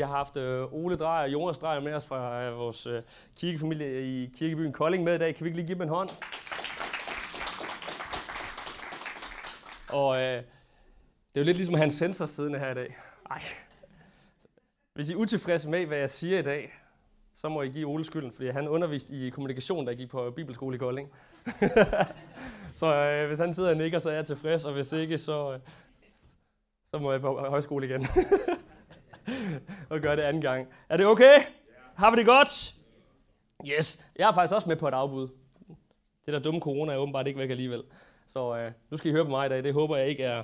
Jeg har haft øh, Ole Drejer og Jonas Drejer med os fra øh, vores øh, kirkefamilie i kirkebyen Kolding med i dag. Kan vi ikke lige give dem en hånd? Og øh, det er jo lidt ligesom hans sensor siddende her i dag. Ej. Hvis I er utilfredse med, hvad jeg siger i dag, så må I give Ole skylden, fordi han underviste i kommunikation, der gik på Bibelskole i Kolding. så øh, hvis han sidder og nikker, så er jeg tilfreds, og hvis ikke, så, øh, så må jeg på højskole igen. og gøre det anden gang. Er det okay? Har vi det godt? Yes. Jeg er faktisk også med på et afbud. Det der dumme corona er åbenbart ikke væk alligevel. Så øh, nu skal I høre på mig i dag. Det håber jeg ikke er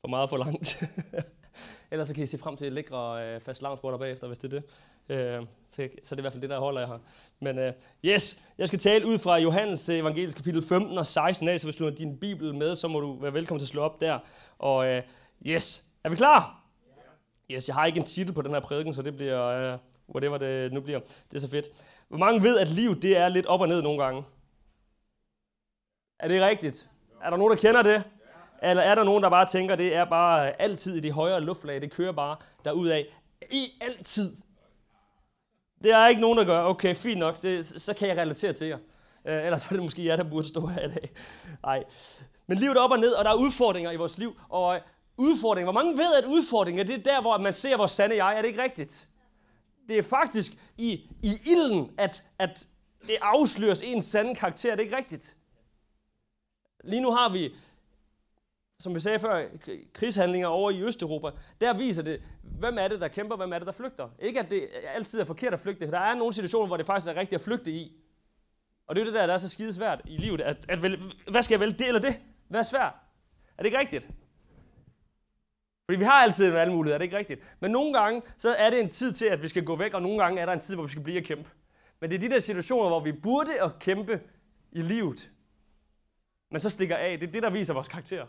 for meget for langt. Ellers så kan I se frem til lækre øh, fast lavnsborder bagefter, hvis det er det. Øh, så, så det er i hvert fald det, der holder jeg her. Men øh, yes, jeg skal tale ud fra Johannes evangelisk kapitel 15 og 16 af, så hvis du har din bibel med, så må du være velkommen til at slå op der. Og øh, yes, er vi klar? Yes, jeg har ikke en titel på den her prædiken, så det bliver, uh, whatever det nu bliver. Det er så fedt. Hvor mange ved, at livet det er lidt op og ned nogle gange? Er det rigtigt? Er der nogen, der kender det? Eller er der nogen, der bare tænker, det er bare altid i de højere luftlag, det kører bare derudad. I altid. Det er ikke nogen, der gør. Okay, fint nok, det, så kan jeg relatere til jer. Uh, ellers var det måske jer, der burde stå her i dag. Nej. Men livet er op og ned, og der er udfordringer i vores liv. Og udfordring. Hvor mange ved, at udfordring er det der, hvor man ser vores sande jeg? Er det ikke rigtigt? Det er faktisk i, i ilden, at, at det afsløres ens sande karakter. Er det ikke rigtigt? Lige nu har vi, som vi sagde før, krigshandlinger over i Østeuropa. Der viser det, hvem er det, der kæmper, hvem er det, der flygter. Ikke at det altid er forkert at flygte, for der er nogle situationer, hvor det faktisk er rigtigt at flygte i. Og det er det der, der er så skide svært i livet. At, at vælge, hvad skal jeg vælge, det eller det? Hvad er svært? Er det ikke rigtigt? Fordi vi har altid en valgmulighed, er det ikke rigtigt? Men nogle gange, så er det en tid til, at vi skal gå væk, og nogle gange er der en tid, hvor vi skal blive og kæmpe. Men det er de der situationer, hvor vi burde at kæmpe i livet, men så stikker af. Det er det, der viser vores karakter.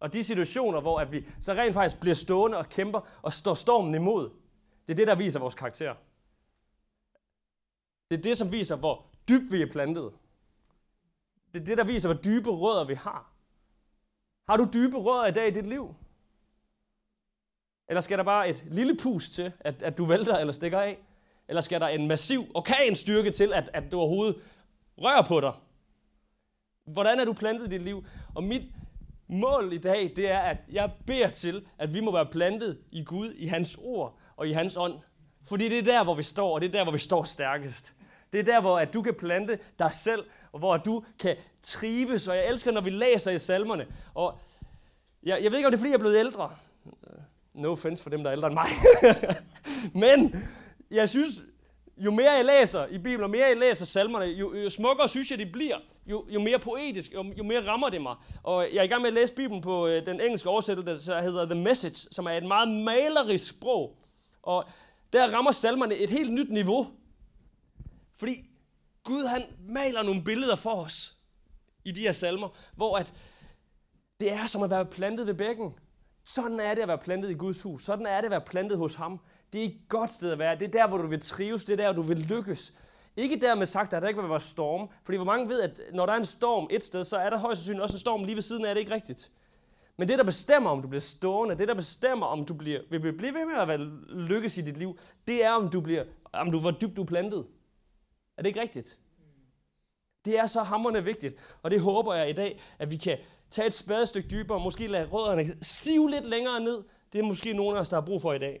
Og de situationer, hvor at vi så rent faktisk bliver stående og kæmper og står stormen imod, det er det, der viser vores karakter. Det er det, som viser, hvor dybt vi er plantet. Det er det, der viser, hvor dybe rødder vi har. Har du dybe rødder i dag i dit liv? Eller skal der bare et lille pus til, at, at du vælter eller stikker af? Eller skal der en massiv orkanstyrke til, at, at du overhovedet rører på dig? Hvordan er du plantet i dit liv? Og mit mål i dag, det er, at jeg beder til, at vi må være plantet i Gud, i hans ord og i hans ånd. Fordi det er der, hvor vi står, og det er der, hvor vi står stærkest. Det er der, hvor at du kan plante dig selv, og hvor du kan trives. Og jeg elsker, når vi læser i salmerne. Og jeg, jeg ved ikke, om det er, fordi jeg er blevet ældre. No offense for dem, der er ældre end mig. Men jeg synes, jo mere jeg læser i Bibelen, og mere jeg læser salmerne, jo, jo smukkere synes jeg, det bliver. Jo, jo mere poetisk, jo, jo mere rammer det mig. Og jeg er i gang med at læse Bibelen på øh, den engelske oversættelse, der hedder The Message, som er et meget malerisk sprog. Og der rammer salmerne et helt nyt niveau. Fordi Gud han maler nogle billeder for os i de her salmer, hvor at det er som at være plantet ved bækken. Sådan er det at være plantet i Guds hus. Sådan er det at være plantet hos ham. Det er et godt sted at være. Det er der, hvor du vil trives. Det er der, hvor du vil lykkes. Ikke dermed sagt, at der ikke vil være storm. Fordi hvor mange ved, at når der er en storm et sted, så er der højst sandsynligt også en storm lige ved siden af. Det ikke rigtigt. Men det, der bestemmer, om du bliver stående, det, der bestemmer, om du bliver, vil blive ved med at være lykkes i dit liv, det er, om du bliver, om du, hvor dybt du er plantet. Er det ikke rigtigt? Det er så hammerne vigtigt, og det håber jeg i dag, at vi kan tage et spadestik dybere, måske lade rødderne sive lidt længere ned. Det er måske nogen af os, der har brug for i dag.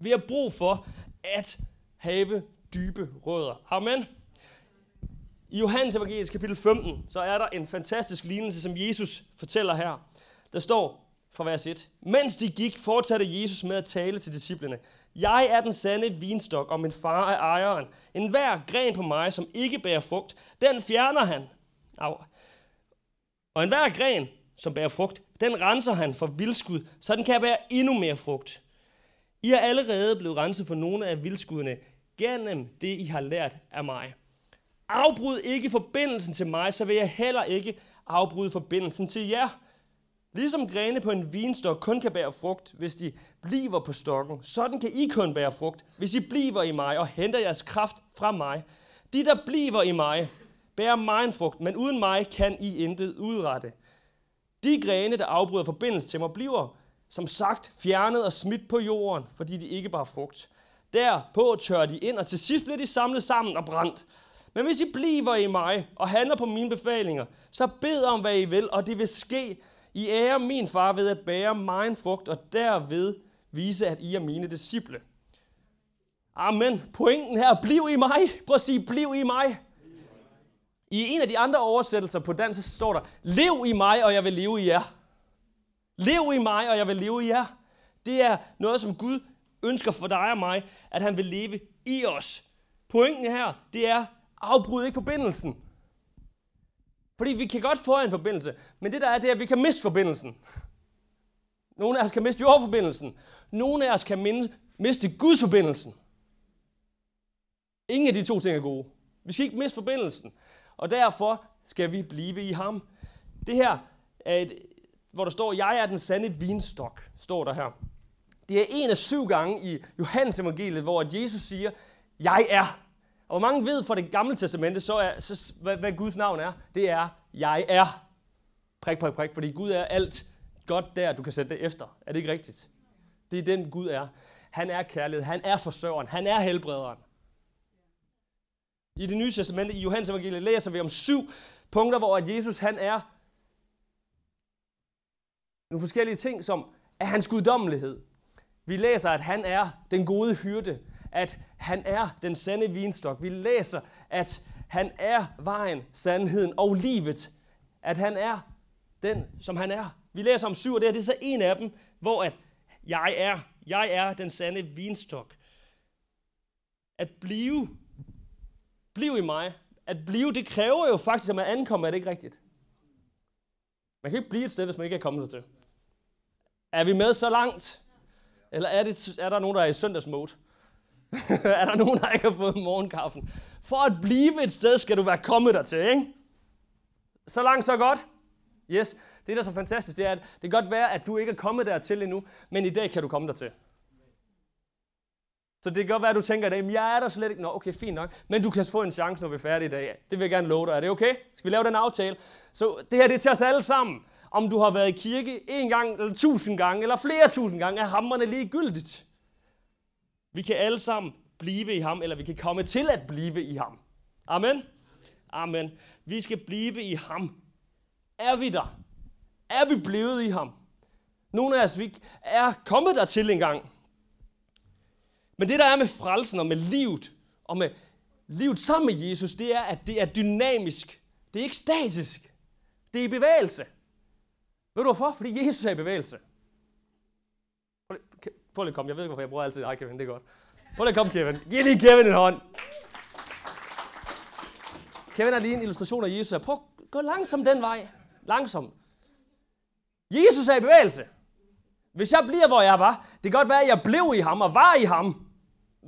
Vi har brug for at have dybe rødder. Amen. I Johannes evangelisk kapitel 15, så er der en fantastisk lignelse, som Jesus fortæller her. Der står fra vers 1. Mens de gik, fortsatte Jesus med at tale til disciplene. Jeg er den sande vinstok, og min far er ejeren. En hver gren på mig, som ikke bærer frugt, den fjerner han. Au. Og enhver gren, som bærer frugt, den renser han for vildskud, så den kan bære endnu mere frugt. I er allerede blevet renset for nogle af vildskuddene gennem det, I har lært af mig. Afbryd ikke forbindelsen til mig, så vil jeg heller ikke afbryde forbindelsen til jer. Ligesom grene på en vinstok kun kan bære frugt, hvis de bliver på stokken, sådan kan I kun bære frugt, hvis I bliver i mig og henter jeres kraft fra mig. De, der bliver i mig, bærer mig frugt, men uden mig kan I intet udrette. De grene, der afbryder forbindelsen til mig, bliver som sagt fjernet og smidt på jorden, fordi de ikke bare frugt. Derpå tørrer de ind, og til sidst bliver de samlet sammen og brændt. Men hvis I bliver i mig og handler på mine befalinger, så bed om, hvad I vil, og det vil ske. I ære min far ved at bære mig frugt, og derved vise, at I er mine disciple. Amen. Pointen her, bliv i mig. Prøv at sige, bliv i mig. I en af de andre oversættelser på dansk, så står der, lev i mig, og jeg vil leve i jer. Lev i mig, og jeg vil leve i jer. Det er noget, som Gud ønsker for dig og mig, at han vil leve i os. Pointen her, det er, afbryd ikke forbindelsen. Fordi vi kan godt få en forbindelse, men det der er, det er, at vi kan miste forbindelsen. Nogle af os kan miste jordforbindelsen. Nogle af os kan miste Guds forbindelsen. Ingen af de to ting er gode. Vi skal ikke miste forbindelsen. Og derfor skal vi blive i ham. Det her er et, hvor der står, jeg er den sande vinstok, står der her. Det er en af syv gange i Johannes evangeliet, hvor Jesus siger, jeg er. Og hvor mange ved fra det gamle testamente, så er, så, hvad, hvad Guds navn er? Det er, jeg er. Prik, prik, prik, fordi Gud er alt godt der, du kan sætte det efter. Er det ikke rigtigt? Det er den Gud er. Han er kærlighed, han er forsørgeren, han er helbrederen. I det nye testamente, i Johannes evangeliet, læser vi om syv punkter, hvor at Jesus han er nogle forskellige ting, som er hans guddommelighed. Vi læser, at han er den gode hyrde, at han er den sande vinstok. Vi læser, at han er vejen, sandheden og livet. At han er den, som han er. Vi læser om syv, og det er, det er så en af dem, hvor at jeg er, jeg er den sande vinstok. At blive Bliv i mig. At blive, det kræver jo faktisk, at man ankommer. Er det ikke rigtigt? Man kan ikke blive et sted, hvis man ikke er kommet til. Er vi med så langt? Eller er, det, er der nogen, der er i søndagsmode? er der nogen, der ikke har fået morgenkaffen? For at blive et sted, skal du være kommet dertil, ikke? Så langt, så godt. Yes. Det, der er så fantastisk, det er, at det kan godt være, at du ikke er kommet dertil endnu, men i dag kan du komme dertil. Så det kan godt være, at du tænker, at jeg er der slet ikke. Nå, okay, fint nok. Men du kan få en chance, når vi er færdige i dag. Det vil jeg gerne love dig. Er det okay? Skal vi lave den aftale? Så det her det er til os alle sammen. Om du har været i kirke en gang, eller tusind gange, eller flere tusind gange, er hammerne ligegyldigt. Vi kan alle sammen blive i ham, eller vi kan komme til at blive i ham. Amen? Amen. Vi skal blive i ham. Er vi der? Er vi blevet i ham? Nogle af os vi er kommet der til en gang. Men det, der er med frelsen og med livet, og med livet sammen med Jesus, det er, at det er dynamisk. Det er ikke statisk. Det er i bevægelse. Ved du hvorfor? Fordi Jesus er i bevægelse. Prøv lige at komme. Jeg ved ikke, hvorfor jeg bruger altid dig, Kevin. Det er godt. Prøv lige at komme, Kevin. Giv lige Kevin en hånd. Kevin har lige en illustration af Jesus. Prøv at gå langsomt den vej. Langsomt. Jesus er i bevægelse. Hvis jeg bliver, hvor jeg var, det kan godt være, at jeg blev i ham og var i ham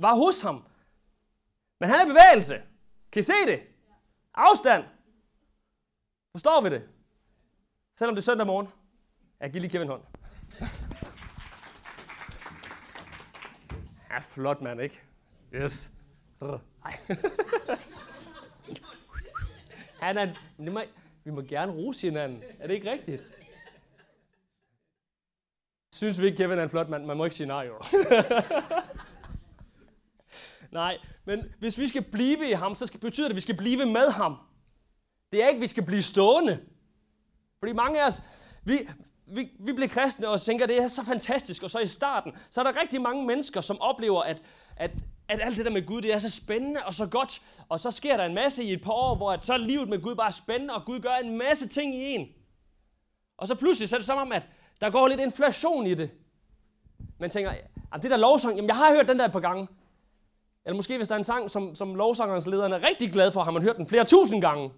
var hos ham. Men han er i bevægelse. Kan I se det? Afstand. Forstår vi det? Selvom det er søndag morgen. Jeg giver lige Kevin hånd. Ja, flot mand, ikke? Yes. Han er, vi må gerne rose hinanden. Er det ikke rigtigt? Synes vi ikke, Kevin er en flot mand? Man må ikke sige nej, jo. Nej, men hvis vi skal blive i ham, så skal, betyder det, at vi skal blive med ham. Det er ikke, at vi skal blive stående. Fordi mange af os, vi, vi, vi bliver kristne og tænker, at det er så fantastisk, og så i starten, så er der rigtig mange mennesker, som oplever, at, at, at alt det der med Gud, det er så spændende og så godt, og så sker der en masse i et par år, hvor at så er livet med Gud bare spændende, og Gud gør en masse ting i en. Og så pludselig så er det som om, at der går lidt inflation i det. Man tænker, det der lovsang, jamen jeg har hørt den der et par gange. Eller måske hvis der er en sang, som, som lovsangerens lederen er rigtig glad for, har man hørt den flere tusind gange.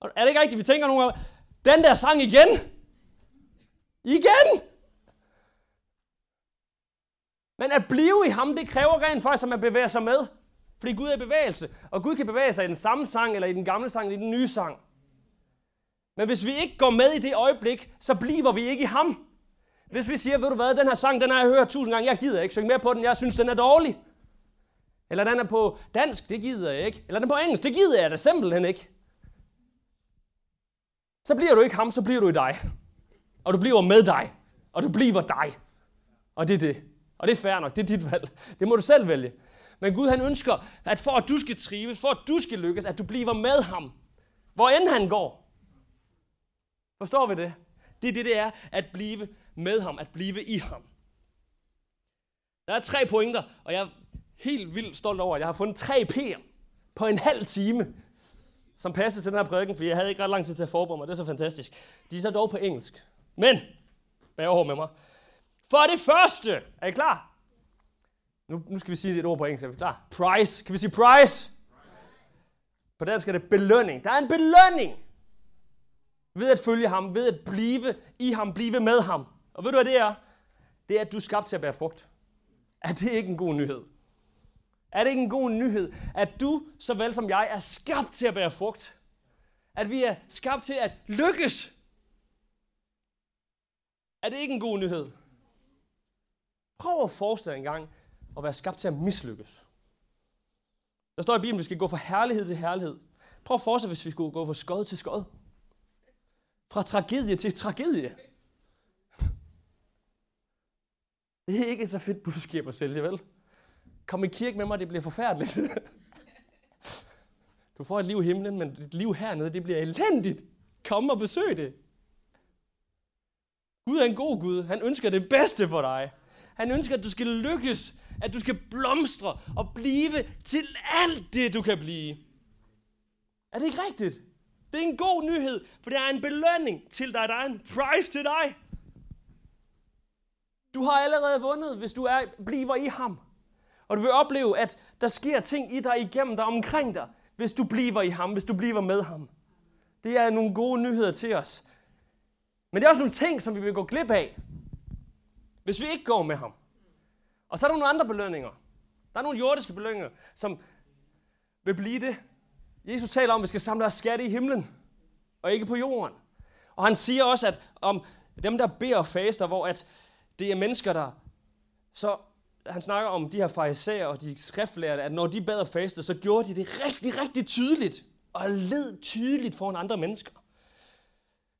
Og er det ikke rigtigt, vi tænker nogle gange, den der sang igen? Igen! Men at blive i ham, det kræver rent faktisk, at man bevæger sig med. Fordi Gud er i bevægelse. Og Gud kan bevæge sig i den samme sang, eller i den gamle sang, eller i den nye sang. Men hvis vi ikke går med i det øjeblik, så bliver vi ikke i ham. Hvis vi siger, ved du hvad, den her sang, den har jeg hørt tusind gange, jeg gider ikke synge mere på den, jeg synes, den er dårlig. Eller den er på dansk, det gider jeg ikke. Eller den er på engelsk, det gider jeg da simpelthen ikke. Så bliver du ikke ham, så bliver du i dig. Og du bliver med dig. Og du bliver dig. Og det er det. Og det er fair nok. Det er dit valg. Det må du selv vælge. Men Gud han ønsker, at for at du skal trives, for at du skal lykkes, at du bliver med ham. Hvor end han går. Forstår vi det? Det er det, det er at blive med ham, at blive i ham. Der er tre pointer, og jeg helt vildt stolt over, at jeg har fundet tre P'er på en halv time, som passer til den her prædiken, for jeg havde ikke ret lang tid til at forberede mig. Det er så fantastisk. De er så dog på engelsk. Men, bag over med mig. For det første, er I klar? Nu, nu skal vi sige et ord på engelsk. Er vi klar? Price. Kan vi sige price? På dansk er det belønning. Der er en belønning ved at følge ham, ved at blive i ham, blive med ham. Og ved du, hvad det er? Det er, at du er skabt til at bære frugt. Er det ikke en god nyhed? Er det ikke en god nyhed, at du, såvel som jeg, er skabt til at bære frugt? At vi er skabt til at lykkes? Er det ikke en god nyhed? Prøv at forestille dig en gang at være skabt til at mislykkes. Der står i Bibelen, at vi skal gå fra herlighed til herlighed. Prøv at forestille dig, hvis vi skulle gå fra skod til skod. Fra tragedie til tragedie. Det er ikke så fedt budskab at sælge, vel? Kom i kirke med mig, det bliver forfærdeligt. Du får et liv i himlen, men dit liv hernede, det bliver elendigt. Kom og besøg det. Gud er en god Gud. Han ønsker det bedste for dig. Han ønsker, at du skal lykkes, at du skal blomstre og blive til alt det, du kan blive. Er det ikke rigtigt? Det er en god nyhed, for det er en belønning til dig. Der er en prize til dig. Du har allerede vundet, hvis du er, bliver i ham. Og du vil opleve, at der sker ting i dig igennem dig omkring dig, hvis du bliver i ham, hvis du bliver med ham. Det er nogle gode nyheder til os. Men det er også nogle ting, som vi vil gå glip af, hvis vi ikke går med ham. Og så er der nogle andre belønninger. Der er nogle jordiske belønninger, som vil blive det. Jesus taler om, at vi skal samle os skatte i himlen, og ikke på jorden. Og han siger også, at om dem, der beder og faster, hvor at det er mennesker, der så han snakker om de her farisæer og de skriftlærte, at når de bad og fastede, så gjorde de det rigtig, rigtig tydeligt, og led tydeligt foran andre mennesker.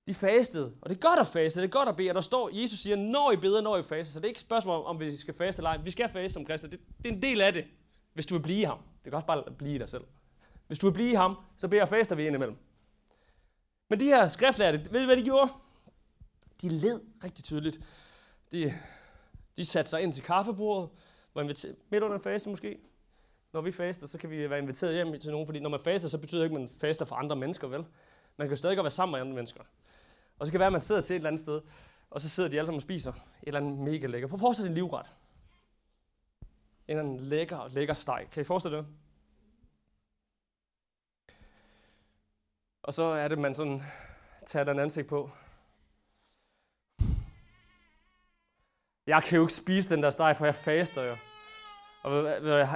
De fastede, og det er godt at faste, det er godt at bede, og der står, Jesus siger, når I beder, når I faster, så det er ikke et spørgsmål om, om vi skal faste eller ej. Vi skal faste som kristne, det, det er en del af det, hvis du vil blive ham. Det kan også bare blive dig selv. Hvis du vil blive ham, så beder og faster vi indimellem. Men de her skriftlærte, ved I hvad de gjorde? De led rigtig tydeligt. De, de satte sig ind til kaffebordet, var inviteret, midt under en faste måske. Når vi faster, så kan vi være inviteret hjem til nogen, fordi når man faster, så betyder det ikke, at man faster for andre mennesker, vel? Man kan stadig godt være sammen med andre mennesker. Og så kan det være, at man sidder til et eller andet sted, og så sidder de alle sammen og spiser et eller andet mega lækker. Prøv at forestille en livret. En eller anden lækker, lækker steg. Kan I forestille det? Og så er det, man sådan tager den ansigt på. Jeg kan jo ikke spise den der steg, for jeg faster jo. Og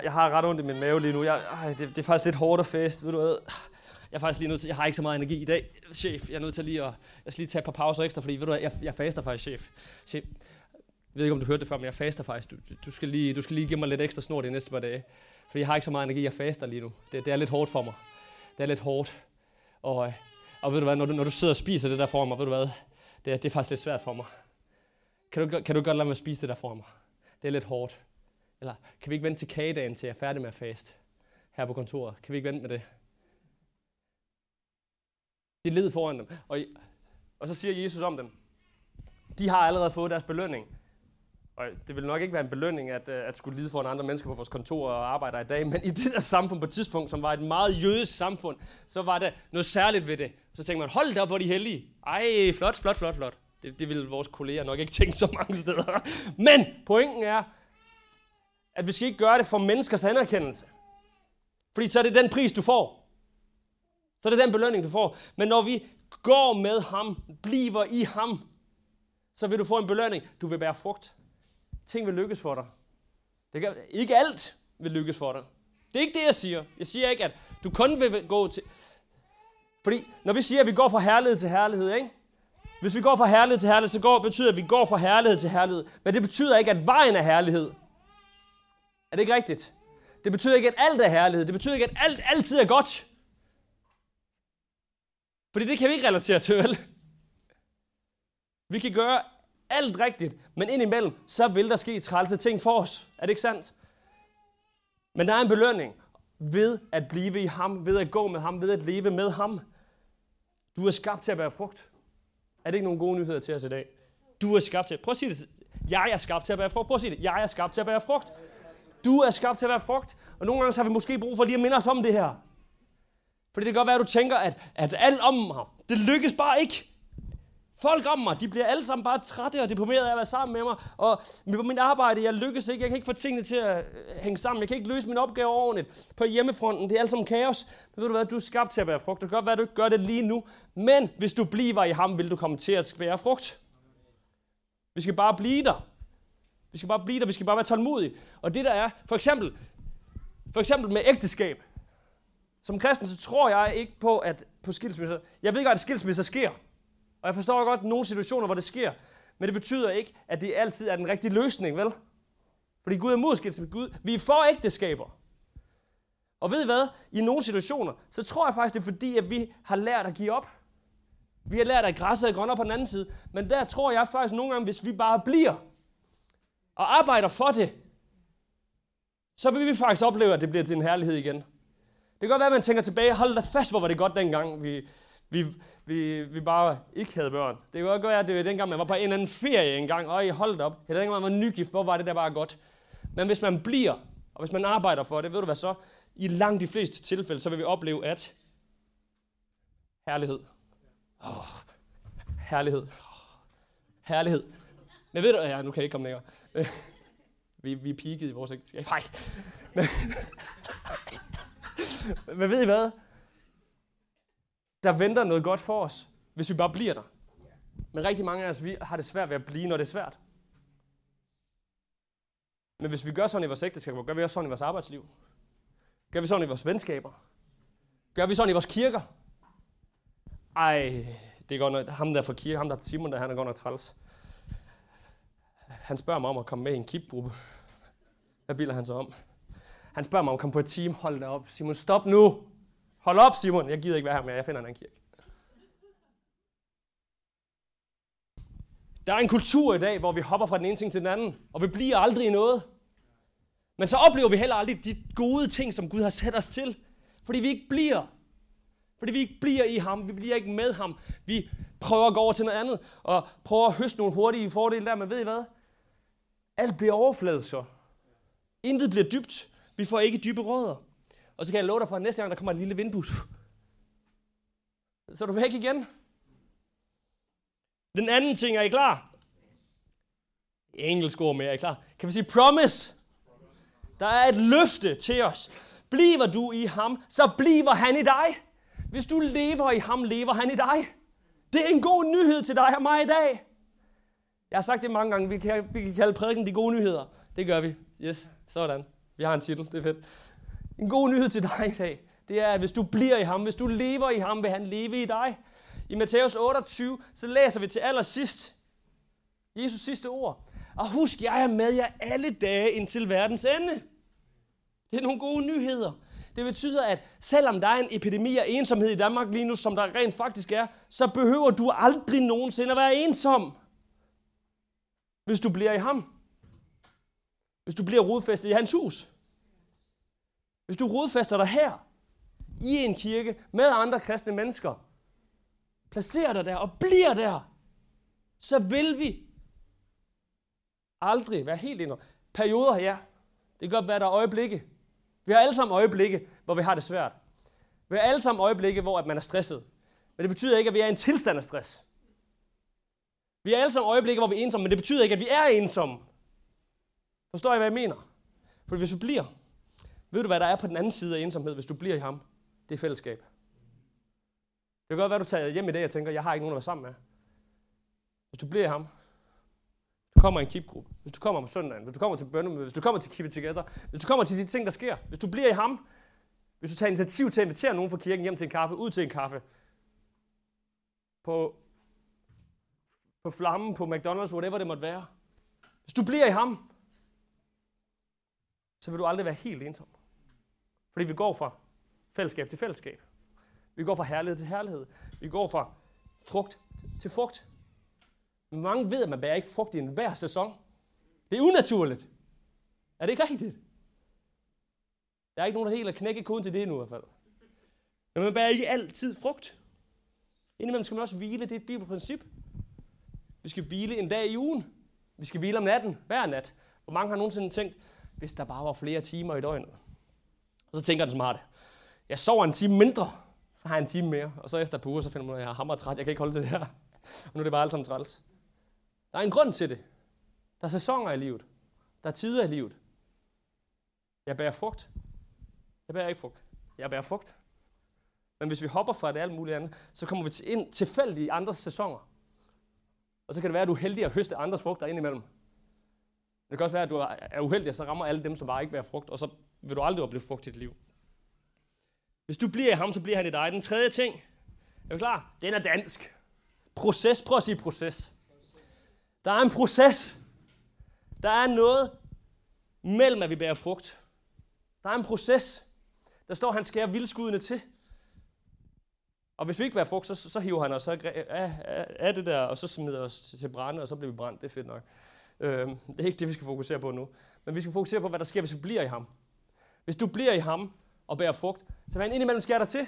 jeg har ret ondt i min mave lige nu. Jeg, det, det, er faktisk lidt hårdt at faste. Ved du hvad? Jeg er faktisk lige nødt til, jeg har ikke så meget energi i dag, chef. Jeg er nødt til lige at, jeg skal lige tage et par pauser ekstra, fordi ved du hvad, jeg, jeg faster faktisk, chef. chef. Jeg ved ikke, om du hørte det før, men jeg faster faktisk. Du, du, skal lige, du skal lige give mig lidt ekstra snor de næste par dage. For jeg har ikke så meget energi, jeg faster lige nu. Det, det er lidt hårdt for mig. Det er lidt hårdt. Og, øh, og ved du hvad, når du, når du sidder og spiser det der for mig, ved du hvad, det, det er faktisk lidt svært for mig. Kan du, kan du godt lade mig spise det der for mig? Det er lidt hårdt. Eller kan vi ikke vente til kagedagen, til jeg er færdig med at faste her på kontoret? Kan vi ikke vente med det? De led foran dem. Og, og så siger Jesus om dem, de har allerede fået deres belønning. Og det vil nok ikke være en belønning at, øh, at skulle lide foran andre mennesker på vores kontor og arbejde i dag, men i det der samfund på et tidspunkt, som var et meget jødisk samfund, så var der noget særligt ved det. Så tænkte man, hold da op, hvor de heldige. Ej, flot, flot, flot, flot. Det, det vil vores kolleger nok ikke tænke så mange steder. Men pointen er, at vi skal ikke gøre det for menneskers anerkendelse. Fordi så er det den pris, du får. Så er det den belønning, du får. Men når vi går med ham, bliver i ham, så vil du få en belønning. Du vil bære frugt. Ting vil lykkes for dig. Det kan, ikke alt vil lykkes for dig. Det er ikke det, jeg siger. Jeg siger ikke, at du kun vil gå til... Fordi når vi siger, at vi går fra herlighed til herlighed, ikke? Hvis vi går fra herlighed til herlighed, så går, betyder det, at vi går fra herlighed til herlighed. Men det betyder ikke, at vejen er herlighed. Er det ikke rigtigt? Det betyder ikke, at alt er herlighed. Det betyder ikke, at alt altid er godt. Fordi det kan vi ikke relatere til, vel? Vi kan gøre alt rigtigt, men indimellem, så vil der ske trælse ting for os. Er det ikke sandt? Men der er en belønning ved at blive i ham, ved at gå med ham, ved at leve med ham. Du er skabt til at være frugt. Er det ikke nogle gode nyheder til os i dag? Du er skabt til. Prøv at sige det. Jeg er skabt til at bære frugt. Prøv at sige det. Jeg er skabt til at bære frugt. Du er skabt til at være frugt. Og nogle gange så har vi måske brug for lige at minde os om det her. Fordi det kan godt være, at du tænker, at, at alt om mig, det lykkes bare ikke. Folk om mig, de bliver alle sammen bare trætte og deprimerede af at være sammen med mig. Og på mit arbejde, jeg lykkes ikke. Jeg kan ikke få tingene til at øh, hænge sammen. Jeg kan ikke løse min opgave ordentligt. På hjemmefronten, det er alt sammen kaos. Men ved du hvad, du er skabt til at bære frugt. Det kan godt være, at du ikke gør det lige nu. Men hvis du bliver i ham, vil du komme til at bære frugt. Vi skal bare blive der. Vi skal bare blive der. Vi skal bare være tålmodige. Og det der er, for eksempel, for eksempel med ægteskab. Som kristen, så tror jeg ikke på, at på skilsmisser... Jeg ved godt, at skilsmisser sker. Og jeg forstår godt nogle situationer, hvor det sker. Men det betyder ikke, at det altid er den rigtige løsning, vel? Fordi Gud er mod med Gud, vi er for ægteskaber. Og ved I hvad? I nogle situationer, så tror jeg faktisk, det er fordi, at vi har lært at give op. Vi har lært, at græsset er grønnere på den anden side. Men der tror jeg faktisk nogle gange, hvis vi bare bliver og arbejder for det, så vil vi faktisk opleve, at det bliver til en herlighed igen. Det kan godt være, at man tænker tilbage, hold da fast, hvor var det godt dengang, vi, vi, vi, vi bare ikke havde børn. Det kan godt være, at det var dengang, man var på en eller anden ferie engang, og I holdt op. Det dengang, man var nygift, hvor var det der bare godt. Men hvis man bliver, og hvis man arbejder for det, ved du hvad så? I langt de fleste tilfælde, så vil vi opleve, at herlighed. Oh, herlighed. Oh, herlighed. Men ved du, ja, nu kan jeg ikke komme længere. vi, vi er peaked i vores ægteskab. Nej. Men, men ved I hvad? Der venter noget godt for os, hvis vi bare bliver der. Men rigtig mange af os vi har det svært ved at blive, når det er svært. Men hvis vi gør sådan i vores ægteskab, gør vi også sådan i vores arbejdsliv. Gør vi sådan i vores venskaber. Gør vi sådan i vores kirker. Ej, det er godt nok, ham der fra kirke, ham der Simon, der han er godt nok træls. Han spørger mig om at komme med i en kipgruppe. Hvad bilder han så om? Han spørger mig om at komme på et team. Hold da op. Simon, stop nu. Hold op, Simon. Jeg gider ikke være her mere. Jeg finder en anden kirke. Der er en kultur i dag, hvor vi hopper fra den ene ting til den anden, og vi bliver aldrig i noget. Men så oplever vi heller aldrig de gode ting, som Gud har sat os til. Fordi vi ikke bliver. Fordi vi ikke bliver i ham. Vi bliver ikke med ham. Vi prøver at gå over til noget andet, og prøver at høste nogle hurtige fordele der. Men ved I hvad? Alt bliver overfladet så. Intet bliver dybt. Vi får ikke dybe rødder. Og så kan jeg love dig for, at næste gang, der kommer et lille vindbus, så er du væk igen. Den anden ting, er I klar? Engelsk ord med, er I klar? Kan vi sige promise? Der er et løfte til os. Bliver du i ham, så bliver han i dig. Hvis du lever i ham, lever han i dig. Det er en god nyhed til dig og mig i dag. Jeg har sagt det mange gange. Vi kan, vi kan kalde prædiken de gode nyheder. Det gør vi. Yes, sådan. Vi har en titel. Det er fedt. En god nyhed til dig i dag, det er, at hvis du bliver i ham, hvis du lever i ham, vil han leve i dig. I Matthæus 28, så læser vi til allersidst Jesus sidste ord. Og husk, jeg er med jer alle dage indtil verdens ende. Det er nogle gode nyheder. Det betyder, at selvom der er en epidemi af ensomhed i Danmark lige nu, som der rent faktisk er, så behøver du aldrig nogensinde at være ensom. Hvis du bliver i ham. Hvis du bliver rodfæstet i hans hus. Hvis du rodfæster dig her, i en kirke, med andre kristne mennesker, placerer dig der og bliver der, så vil vi aldrig være helt indre. Perioder, ja. Det kan godt være, der er øjeblikke. Vi har alle sammen øjeblikke, hvor vi har det svært. Vi har alle sammen øjeblikke, hvor at man er stresset. Men det betyder ikke, at vi er i en tilstand af stress. Vi har alle sammen øjeblikke, hvor vi er ensomme, men det betyder ikke, at vi er ensomme. Forstår I, hvad jeg mener? For hvis vi bliver, ved du, hvad der er på den anden side af ensomhed, hvis du bliver i ham? Det er fællesskab. Det kan godt være, du tager hjem i dag og tænker, jeg har ikke nogen at være sammen med. Hvis du bliver i ham, hvis du kommer i en kipgruppe, hvis du kommer om søndagen, hvis du kommer til bønnemøde, hvis du kommer til Keep It Together, hvis du kommer til de ting, der sker, hvis du bliver i ham, hvis du tager initiativ til at invitere nogen fra kirken hjem til en kaffe, ud til en kaffe, på, på flammen, på McDonald's, whatever det måtte være. Hvis du bliver i ham, så vil du aldrig være helt ensom. Fordi vi går fra fællesskab til fællesskab. Vi går fra herlighed til herlighed. Vi går fra frugt til frugt. Mange ved, at man bærer ikke frugt i enhver sæson. Det er unaturligt. Er det ikke rigtigt? Der er ikke nogen, der helt har knækket koden til det nu i hvert fald. Men man bærer ikke altid frugt. Indimellem skal man også hvile, det er et bibelprincip. Vi skal hvile en dag i ugen. Vi skal hvile om natten, hver nat. Hvor mange har nogensinde tænkt, hvis der bare var flere timer i døgnet? Og så tænker den smarte, jeg sover en time mindre, så har jeg en time mere. Og så efter på uger, så finder man, at jeg er hammer træt, jeg kan ikke holde til det her. Og nu er det bare alt sammen træls. Der er en grund til det. Der er sæsoner i livet. Der er tider i livet. Jeg bærer frugt. Jeg bærer ikke frugt. Jeg bærer frugt. Men hvis vi hopper fra det alt muligt andet, så kommer vi til ind tilfældigt i andre sæsoner. Og så kan det være, at du er heldig at høste andres frugter indimellem. Det kan også være, at du er uheldig, og så rammer alle dem, som bare ikke bærer frugt, og så vil du aldrig opleve frugt i dit liv. Hvis du bliver i ham, så bliver han i dig. Den tredje ting, er du klar? Den er dansk. Proces. Prøv at sige proces. Der er en proces. Der er noget mellem, at vi bærer frugt. Der er en proces. Der står, at han skærer vildskuddene til. Og hvis vi ikke bærer frugt, så, så hiver han os af, af, af det der, og så smider os til, til brænde, og så bliver vi brændt. Det er fedt nok. Øh, det er ikke det, vi skal fokusere på nu. Men vi skal fokusere på, hvad der sker, hvis vi bliver i ham. Hvis du bliver i ham og bærer frugt, så vil han indimellem skære dig til.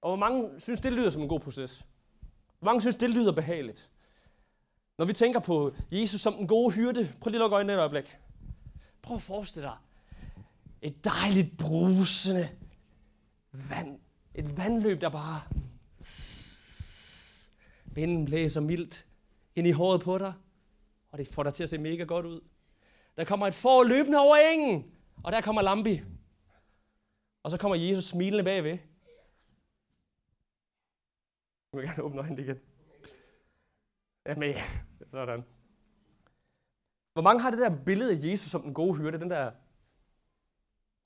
Og hvor mange synes, det lyder som en god proces? Hvor mange synes, det lyder behageligt? Når vi tænker på Jesus som den gode hyrde, prøv lige at lukke øjnene et øjeblik. Prøv at forestille dig et dejligt brusende vand. Et vandløb, der bare vinden blæser mildt ind i håret på dig, og det får dig til at se mega godt ud. Der kommer et får løbende over engen, og der kommer Lambi. Og så kommer Jesus smilende bagved. Nu vil jeg gerne åbne øjnene igen. Jamen, sådan. Hvor mange har det der billede af Jesus som den gode hyrde, den der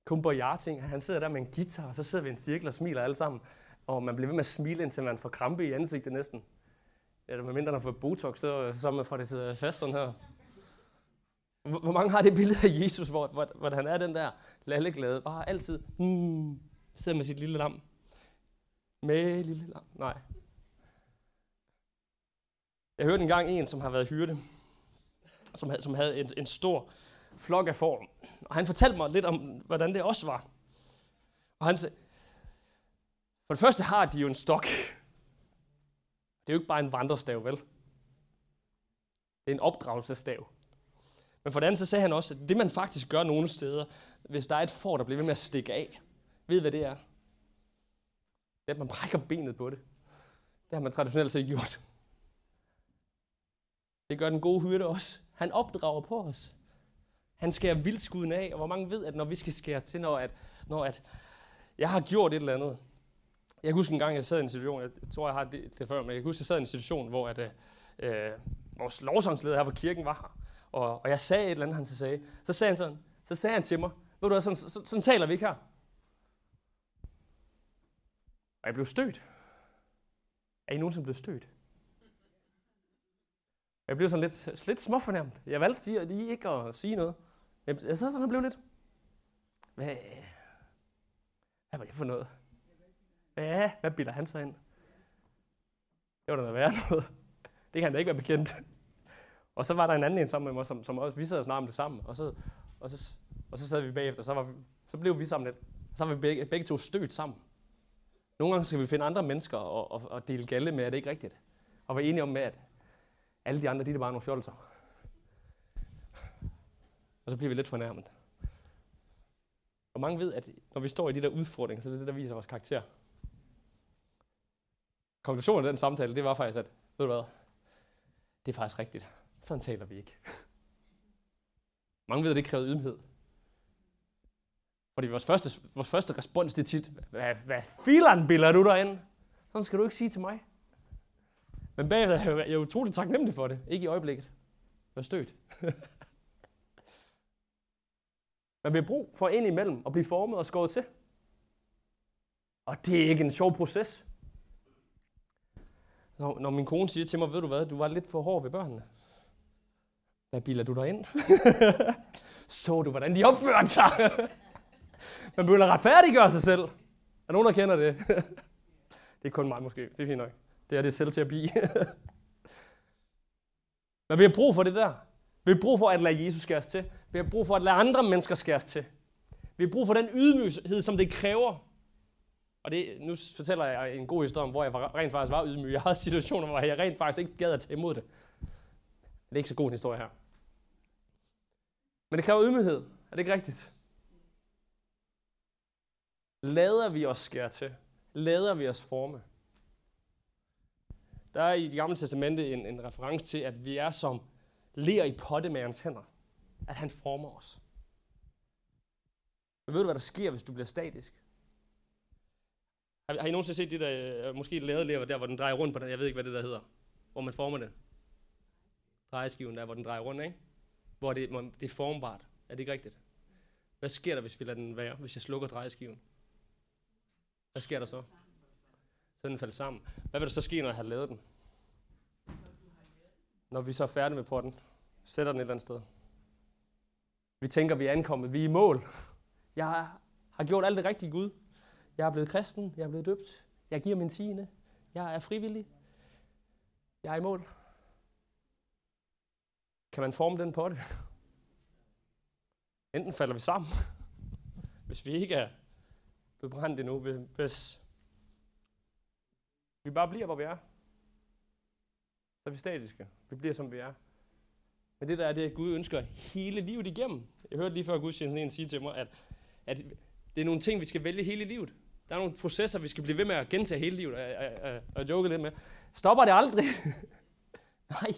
kumbaya-ting. Han sidder der med en guitar, og så sidder vi i en cirkel og smiler alle sammen. Og man bliver ved med at smile, indtil man får krampe i ansigtet næsten. Eller med mindre man får Botox, så, så man får det til fast sådan her. Hvor mange har det billede af Jesus, hvor, hvor, hvor han er den der lalleglade, bare altid hmm, sidder med sit lille lam. Med lille lam. Nej. Jeg hørte engang en, som har været hyrde, som havde, som havde en, en stor flok af får. Og han fortalte mig lidt om, hvordan det også var. Og han sagde, for det første har de jo en stok. Det er jo ikke bare en vandrestav, vel? Det er en opdragelsestav. Men for det andet så sagde han også, at det man faktisk gør nogle steder, hvis der er et får, der bliver ved med at stikke af, ved hvad det er? Det er, at man brækker benet på det. Det har man traditionelt set gjort. Det gør den gode hyrde også. Han opdrager på os. Han skærer vildskuden af, og hvor mange ved, at når vi skal skære til, når, at, når at jeg har gjort et eller andet. Jeg kan huske en gang, jeg sad i en situation, jeg tror, jeg har det, det før, men jeg kan huske, jeg sad i en situation, hvor at, øh, øh vores lovsangsleder her på kirken var her, og, og jeg sagde et eller andet, han så sagde. Så sagde han sådan, så sagde han til mig, ved du hvad, sådan, sådan, sådan taler vi ikke her. Og jeg blev stødt. Er I nogensinde blevet stødt? Jeg blev sådan lidt, lidt småfornærmet. Jeg valgte lige ikke at sige noget. Jeg, sad sådan og blev lidt, hvad, hvad var det for noget? Hvad, hvad bilder han sig ind? Det var da noget værre noget. Det kan han da ikke være bekendt. Og så var der en anden en sammen med mig, som, som også, vi sad og snakkede om det sammen, og så, og så, og så sad vi bagefter, så, var så blev vi sammen lidt. Så var vi begge, begge to stødt sammen. Nogle gange skal vi finde andre mennesker og, og, og dele galle med, at det ikke er rigtigt. Og være enige om med, at alle de andre, de er bare nogle fjolser. Og så bliver vi lidt fornærmet. Og mange ved, at når vi står i de der udfordringer, så er det det, der viser vores karakter. Konklusionen af den samtale, det var faktisk, at, ved du hvad, det er faktisk rigtigt. Sådan taler vi ikke. Mange ved, at det kræver ydmyghed. Fordi vores første, vores første respons, det er tit, hvad, hvad filan biller du ind? Sådan skal du ikke sige til mig. Men bagefter er jeg utroligt taknemmelig for det. Ikke i øjeblikket. Jeg er stødt. Man bliver brug for ind imellem at blive formet og skåret til. Og det er ikke en sjov proces. Når, når min kone siger til mig, ved du hvad, du var lidt for hård ved børnene. Hvad biler du dig ind? Så du, hvordan de opførte sig? Man burde retfærdiggøre sig selv. Er nogen, der kender det? det er kun mig måske. Det er fint nok. Det er det selvterapi. Men vi har brug for det der. Vi har brug for at lade Jesus skæres til. Vi har brug for at lade andre mennesker skæres til. Vi har brug for den ydmyghed, som det kræver. Og det, nu fortæller jeg en god historie om, hvor jeg rent faktisk var ydmyg. Jeg havde situationer, hvor jeg rent faktisk ikke gad at tage imod det. Det er ikke så god en historie her. Men det kræver ydmyghed. Er det ikke rigtigt? Lader vi os skære til? Lader vi os forme? Der er i det gamle testamente en, en reference til, at vi er som ler i pottemærens hænder. At han former os. Men ved du, hvad der sker, hvis du bliver statisk? Har, har I nogensinde set det der, øh, måske lavet der, hvor den drejer rundt på den, jeg ved ikke, hvad det der hedder, hvor man former det? Drejeskiven der, hvor den drejer rundt, ikke? Hvor det, det er formbart. Er det ikke rigtigt? Hvad sker der, hvis vi lader den være, hvis jeg slukker drejeskiven? Hvad sker der så? Så den falder sammen. Hvad vil der så ske, når jeg har lavet den? Når vi så er færdige med potten, sætter den et eller andet sted. Vi tænker, vi er ankommet, vi er i mål. Jeg har gjort alt det rigtige Gud. Jeg er blevet kristen, jeg er blevet døbt, jeg giver min tiende, jeg er frivillig, jeg er i mål. Kan man forme den på det? Enten falder vi sammen, hvis vi ikke er bebrændt endnu, hvis vi bare bliver, hvor vi er. Så er vi statiske. Vi bliver, som vi er. Men det der er det, at Gud ønsker hele livet igennem. Jeg hørte lige før Gud sige til mig, at, at det er nogle ting, vi skal vælge hele livet. Der er nogle processer, vi skal blive ved med at gentage hele livet. Og og, og, og joke lidt med. Stopper det aldrig? Nej.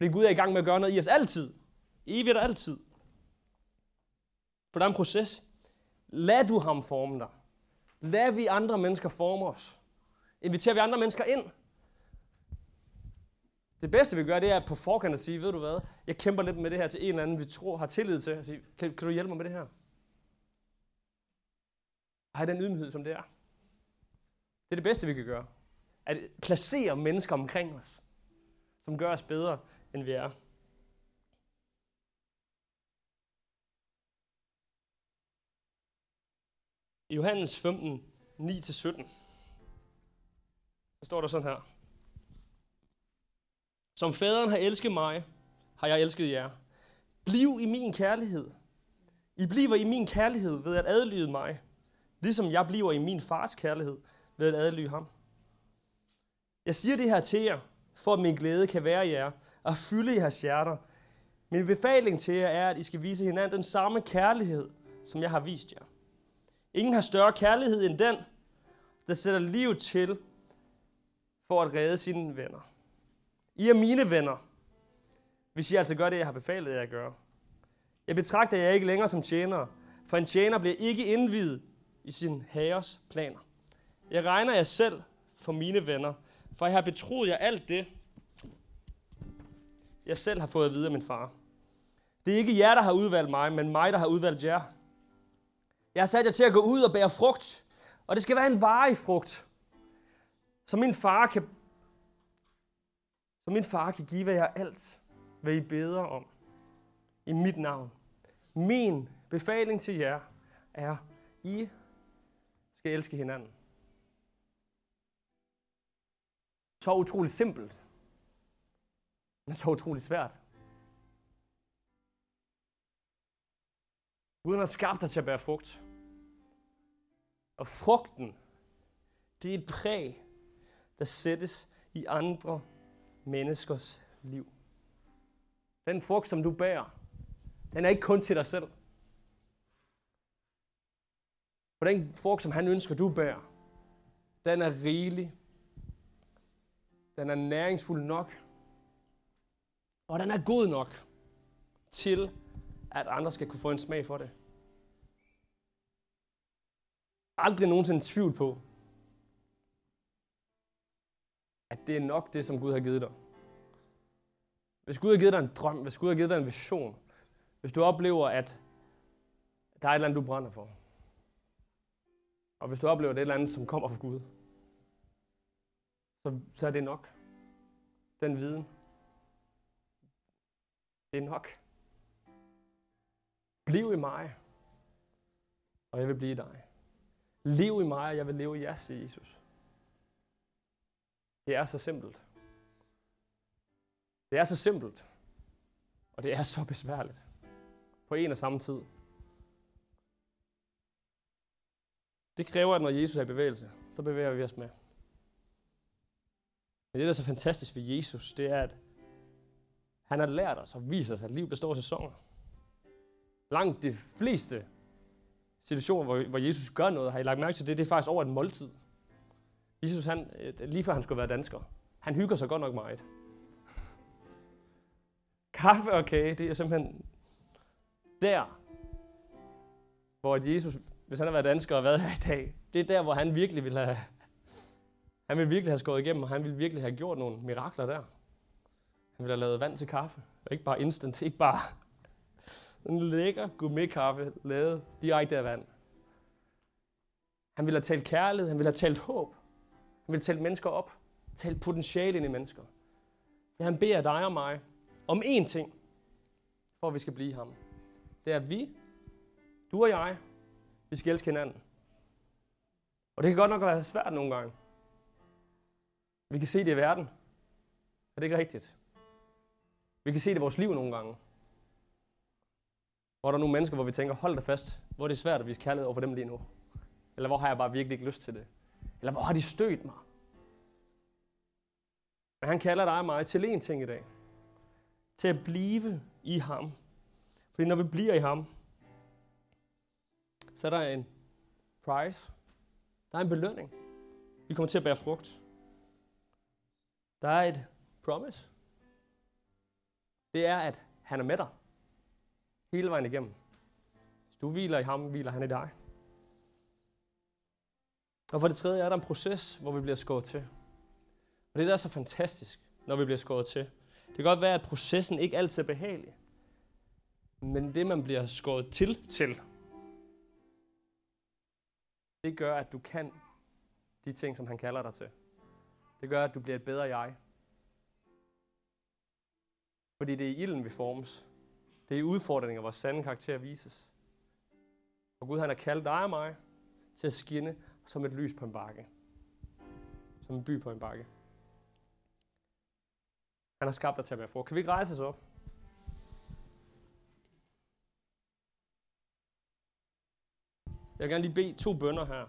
Fordi Gud er i gang med at gøre noget i os altid. Evigt og altid. For der er en proces. Lad du ham forme dig. Lad vi andre mennesker forme os. Inviterer vi andre mennesker ind. Det bedste vi gør, det er på forkant at sige, ved du hvad, jeg kæmper lidt med det her til en eller anden, vi tror har tillid til. At sige, kan, kan du hjælpe mig med det her? Har den ydmyghed, som det er. Det er det bedste, vi kan gøre. At placere mennesker omkring os, som gør os bedre, end vi er. I Johannes 15, 9-17, så står der sådan her. Som faderen har elsket mig, har jeg elsket jer. Bliv i min kærlighed. I bliver i min kærlighed ved at adlyde mig, ligesom jeg bliver i min fars kærlighed ved at adlyde ham. Jeg siger det her til jer, for at min glæde kan være jer og fylde jeres hjerter. Min befaling til jer er, at I skal vise hinanden den samme kærlighed, som jeg har vist jer. Ingen har større kærlighed end den, der sætter liv til for at redde sine venner. I er mine venner, hvis I altså gør det, jeg har befalet jer at gøre. Jeg betragter jer ikke længere som tjenere, for en tjener bliver ikke indvidet i sin herres planer. Jeg regner jer selv for mine venner, for jeg har betroet jer alt det, jeg selv har fået at vide af min far. Det er ikke jer, der har udvalgt mig, men mig, der har udvalgt jer. Jeg har sat jer til at gå ud og bære frugt, og det skal være en varig frugt, så min far kan, så min far kan give jer alt, hvad I beder om i mit navn. Min befaling til jer er, I skal elske hinanden. Så utroligt simpelt, men så utroligt svært. Gud har skabt dig til at bære frugt. Og frugten, det er et præg, der sættes i andre menneskers liv. Den frugt, som du bærer, den er ikke kun til dig selv. For den frugt, som han ønsker, du bærer, den er rigelig. Den er næringsfuld nok. Og den er god nok til, at andre skal kunne få en smag for det. Aldrig nogensinde tvivl på, at det er nok det, som Gud har givet dig. Hvis Gud har givet dig en drøm, hvis Gud har givet dig en vision, hvis du oplever, at der er et eller andet, du brænder for, og hvis du oplever, at det er et eller andet, som kommer fra Gud, så, så er det nok. Den viden. Det er nok. Bliv i mig, og jeg vil blive i dig. Lev i mig, og jeg vil leve i jer, siger Jesus. Det er så simpelt. Det er så simpelt, og det er så besværligt på en og samme tid. Det kræver, at når Jesus er i bevægelse, så bevæger vi os med. Men det, der er så fantastisk ved Jesus, det er, at han har lært os og vist os, at liv består af sæsoner. Langt de fleste situationer, hvor, hvor Jesus gør noget, har I lagt mærke til det, det er faktisk over et måltid. Jesus, han, øh, lige før han skulle være dansker, han hygger sig godt nok meget. Kaffe og kage, det er simpelthen der, hvor Jesus, hvis han har været dansker og været her i dag, det er der, hvor han virkelig ville have, han ville virkelig have skåret igennem, og han ville virkelig have gjort nogle mirakler der. Han vil have lavet vand til kaffe, ikke bare instant, ikke bare en lækker gourmetkaffe lavet direkte af vand. Han vil have talt kærlighed, han vil have talt håb, han vil talt mennesker op, talt potentiale ind i mennesker. Men han beder dig og mig om én ting, for at vi skal blive ham. Det er, at vi, du og jeg, vi skal elske hinanden. Og det kan godt nok være svært nogle gange. Vi kan se det i verden. Er det ikke rigtigt? Vi kan se det i vores liv nogle gange. Hvor der er nogle mennesker, hvor vi tænker, hold dig fast, hvor er det svært at vise kærlighed over for dem lige nu. Eller hvor har jeg bare virkelig ikke lyst til det. Eller hvor har de stødt mig. Men han kalder dig og mig til én ting i dag. Til at blive i ham. Fordi når vi bliver i ham, så er der en prize. Der er en belønning. Vi kommer til at bære frugt. Der er et promise. Det er, at han er med dig. Hele vejen igennem. Hvis du hviler i ham, hviler han i dig. Og for det tredje er der en proces, hvor vi bliver skåret til. Og det er der er så fantastisk, når vi bliver skåret til. Det kan godt være, at processen ikke altid er behagelig. Men det, man bliver skåret til til, det gør, at du kan de ting, som han kalder dig til. Det gør, at du bliver et bedre jeg. Fordi det er i ilden, vi formes. Det er i udfordringer, vores sande karakter vises. Og Gud han har kaldt dig og mig til at skinne som et lys på en bakke. Som en by på en bakke. Han har skabt dig til at være for. Kan vi ikke rejse os op? Jeg vil gerne lige bede to bønder her.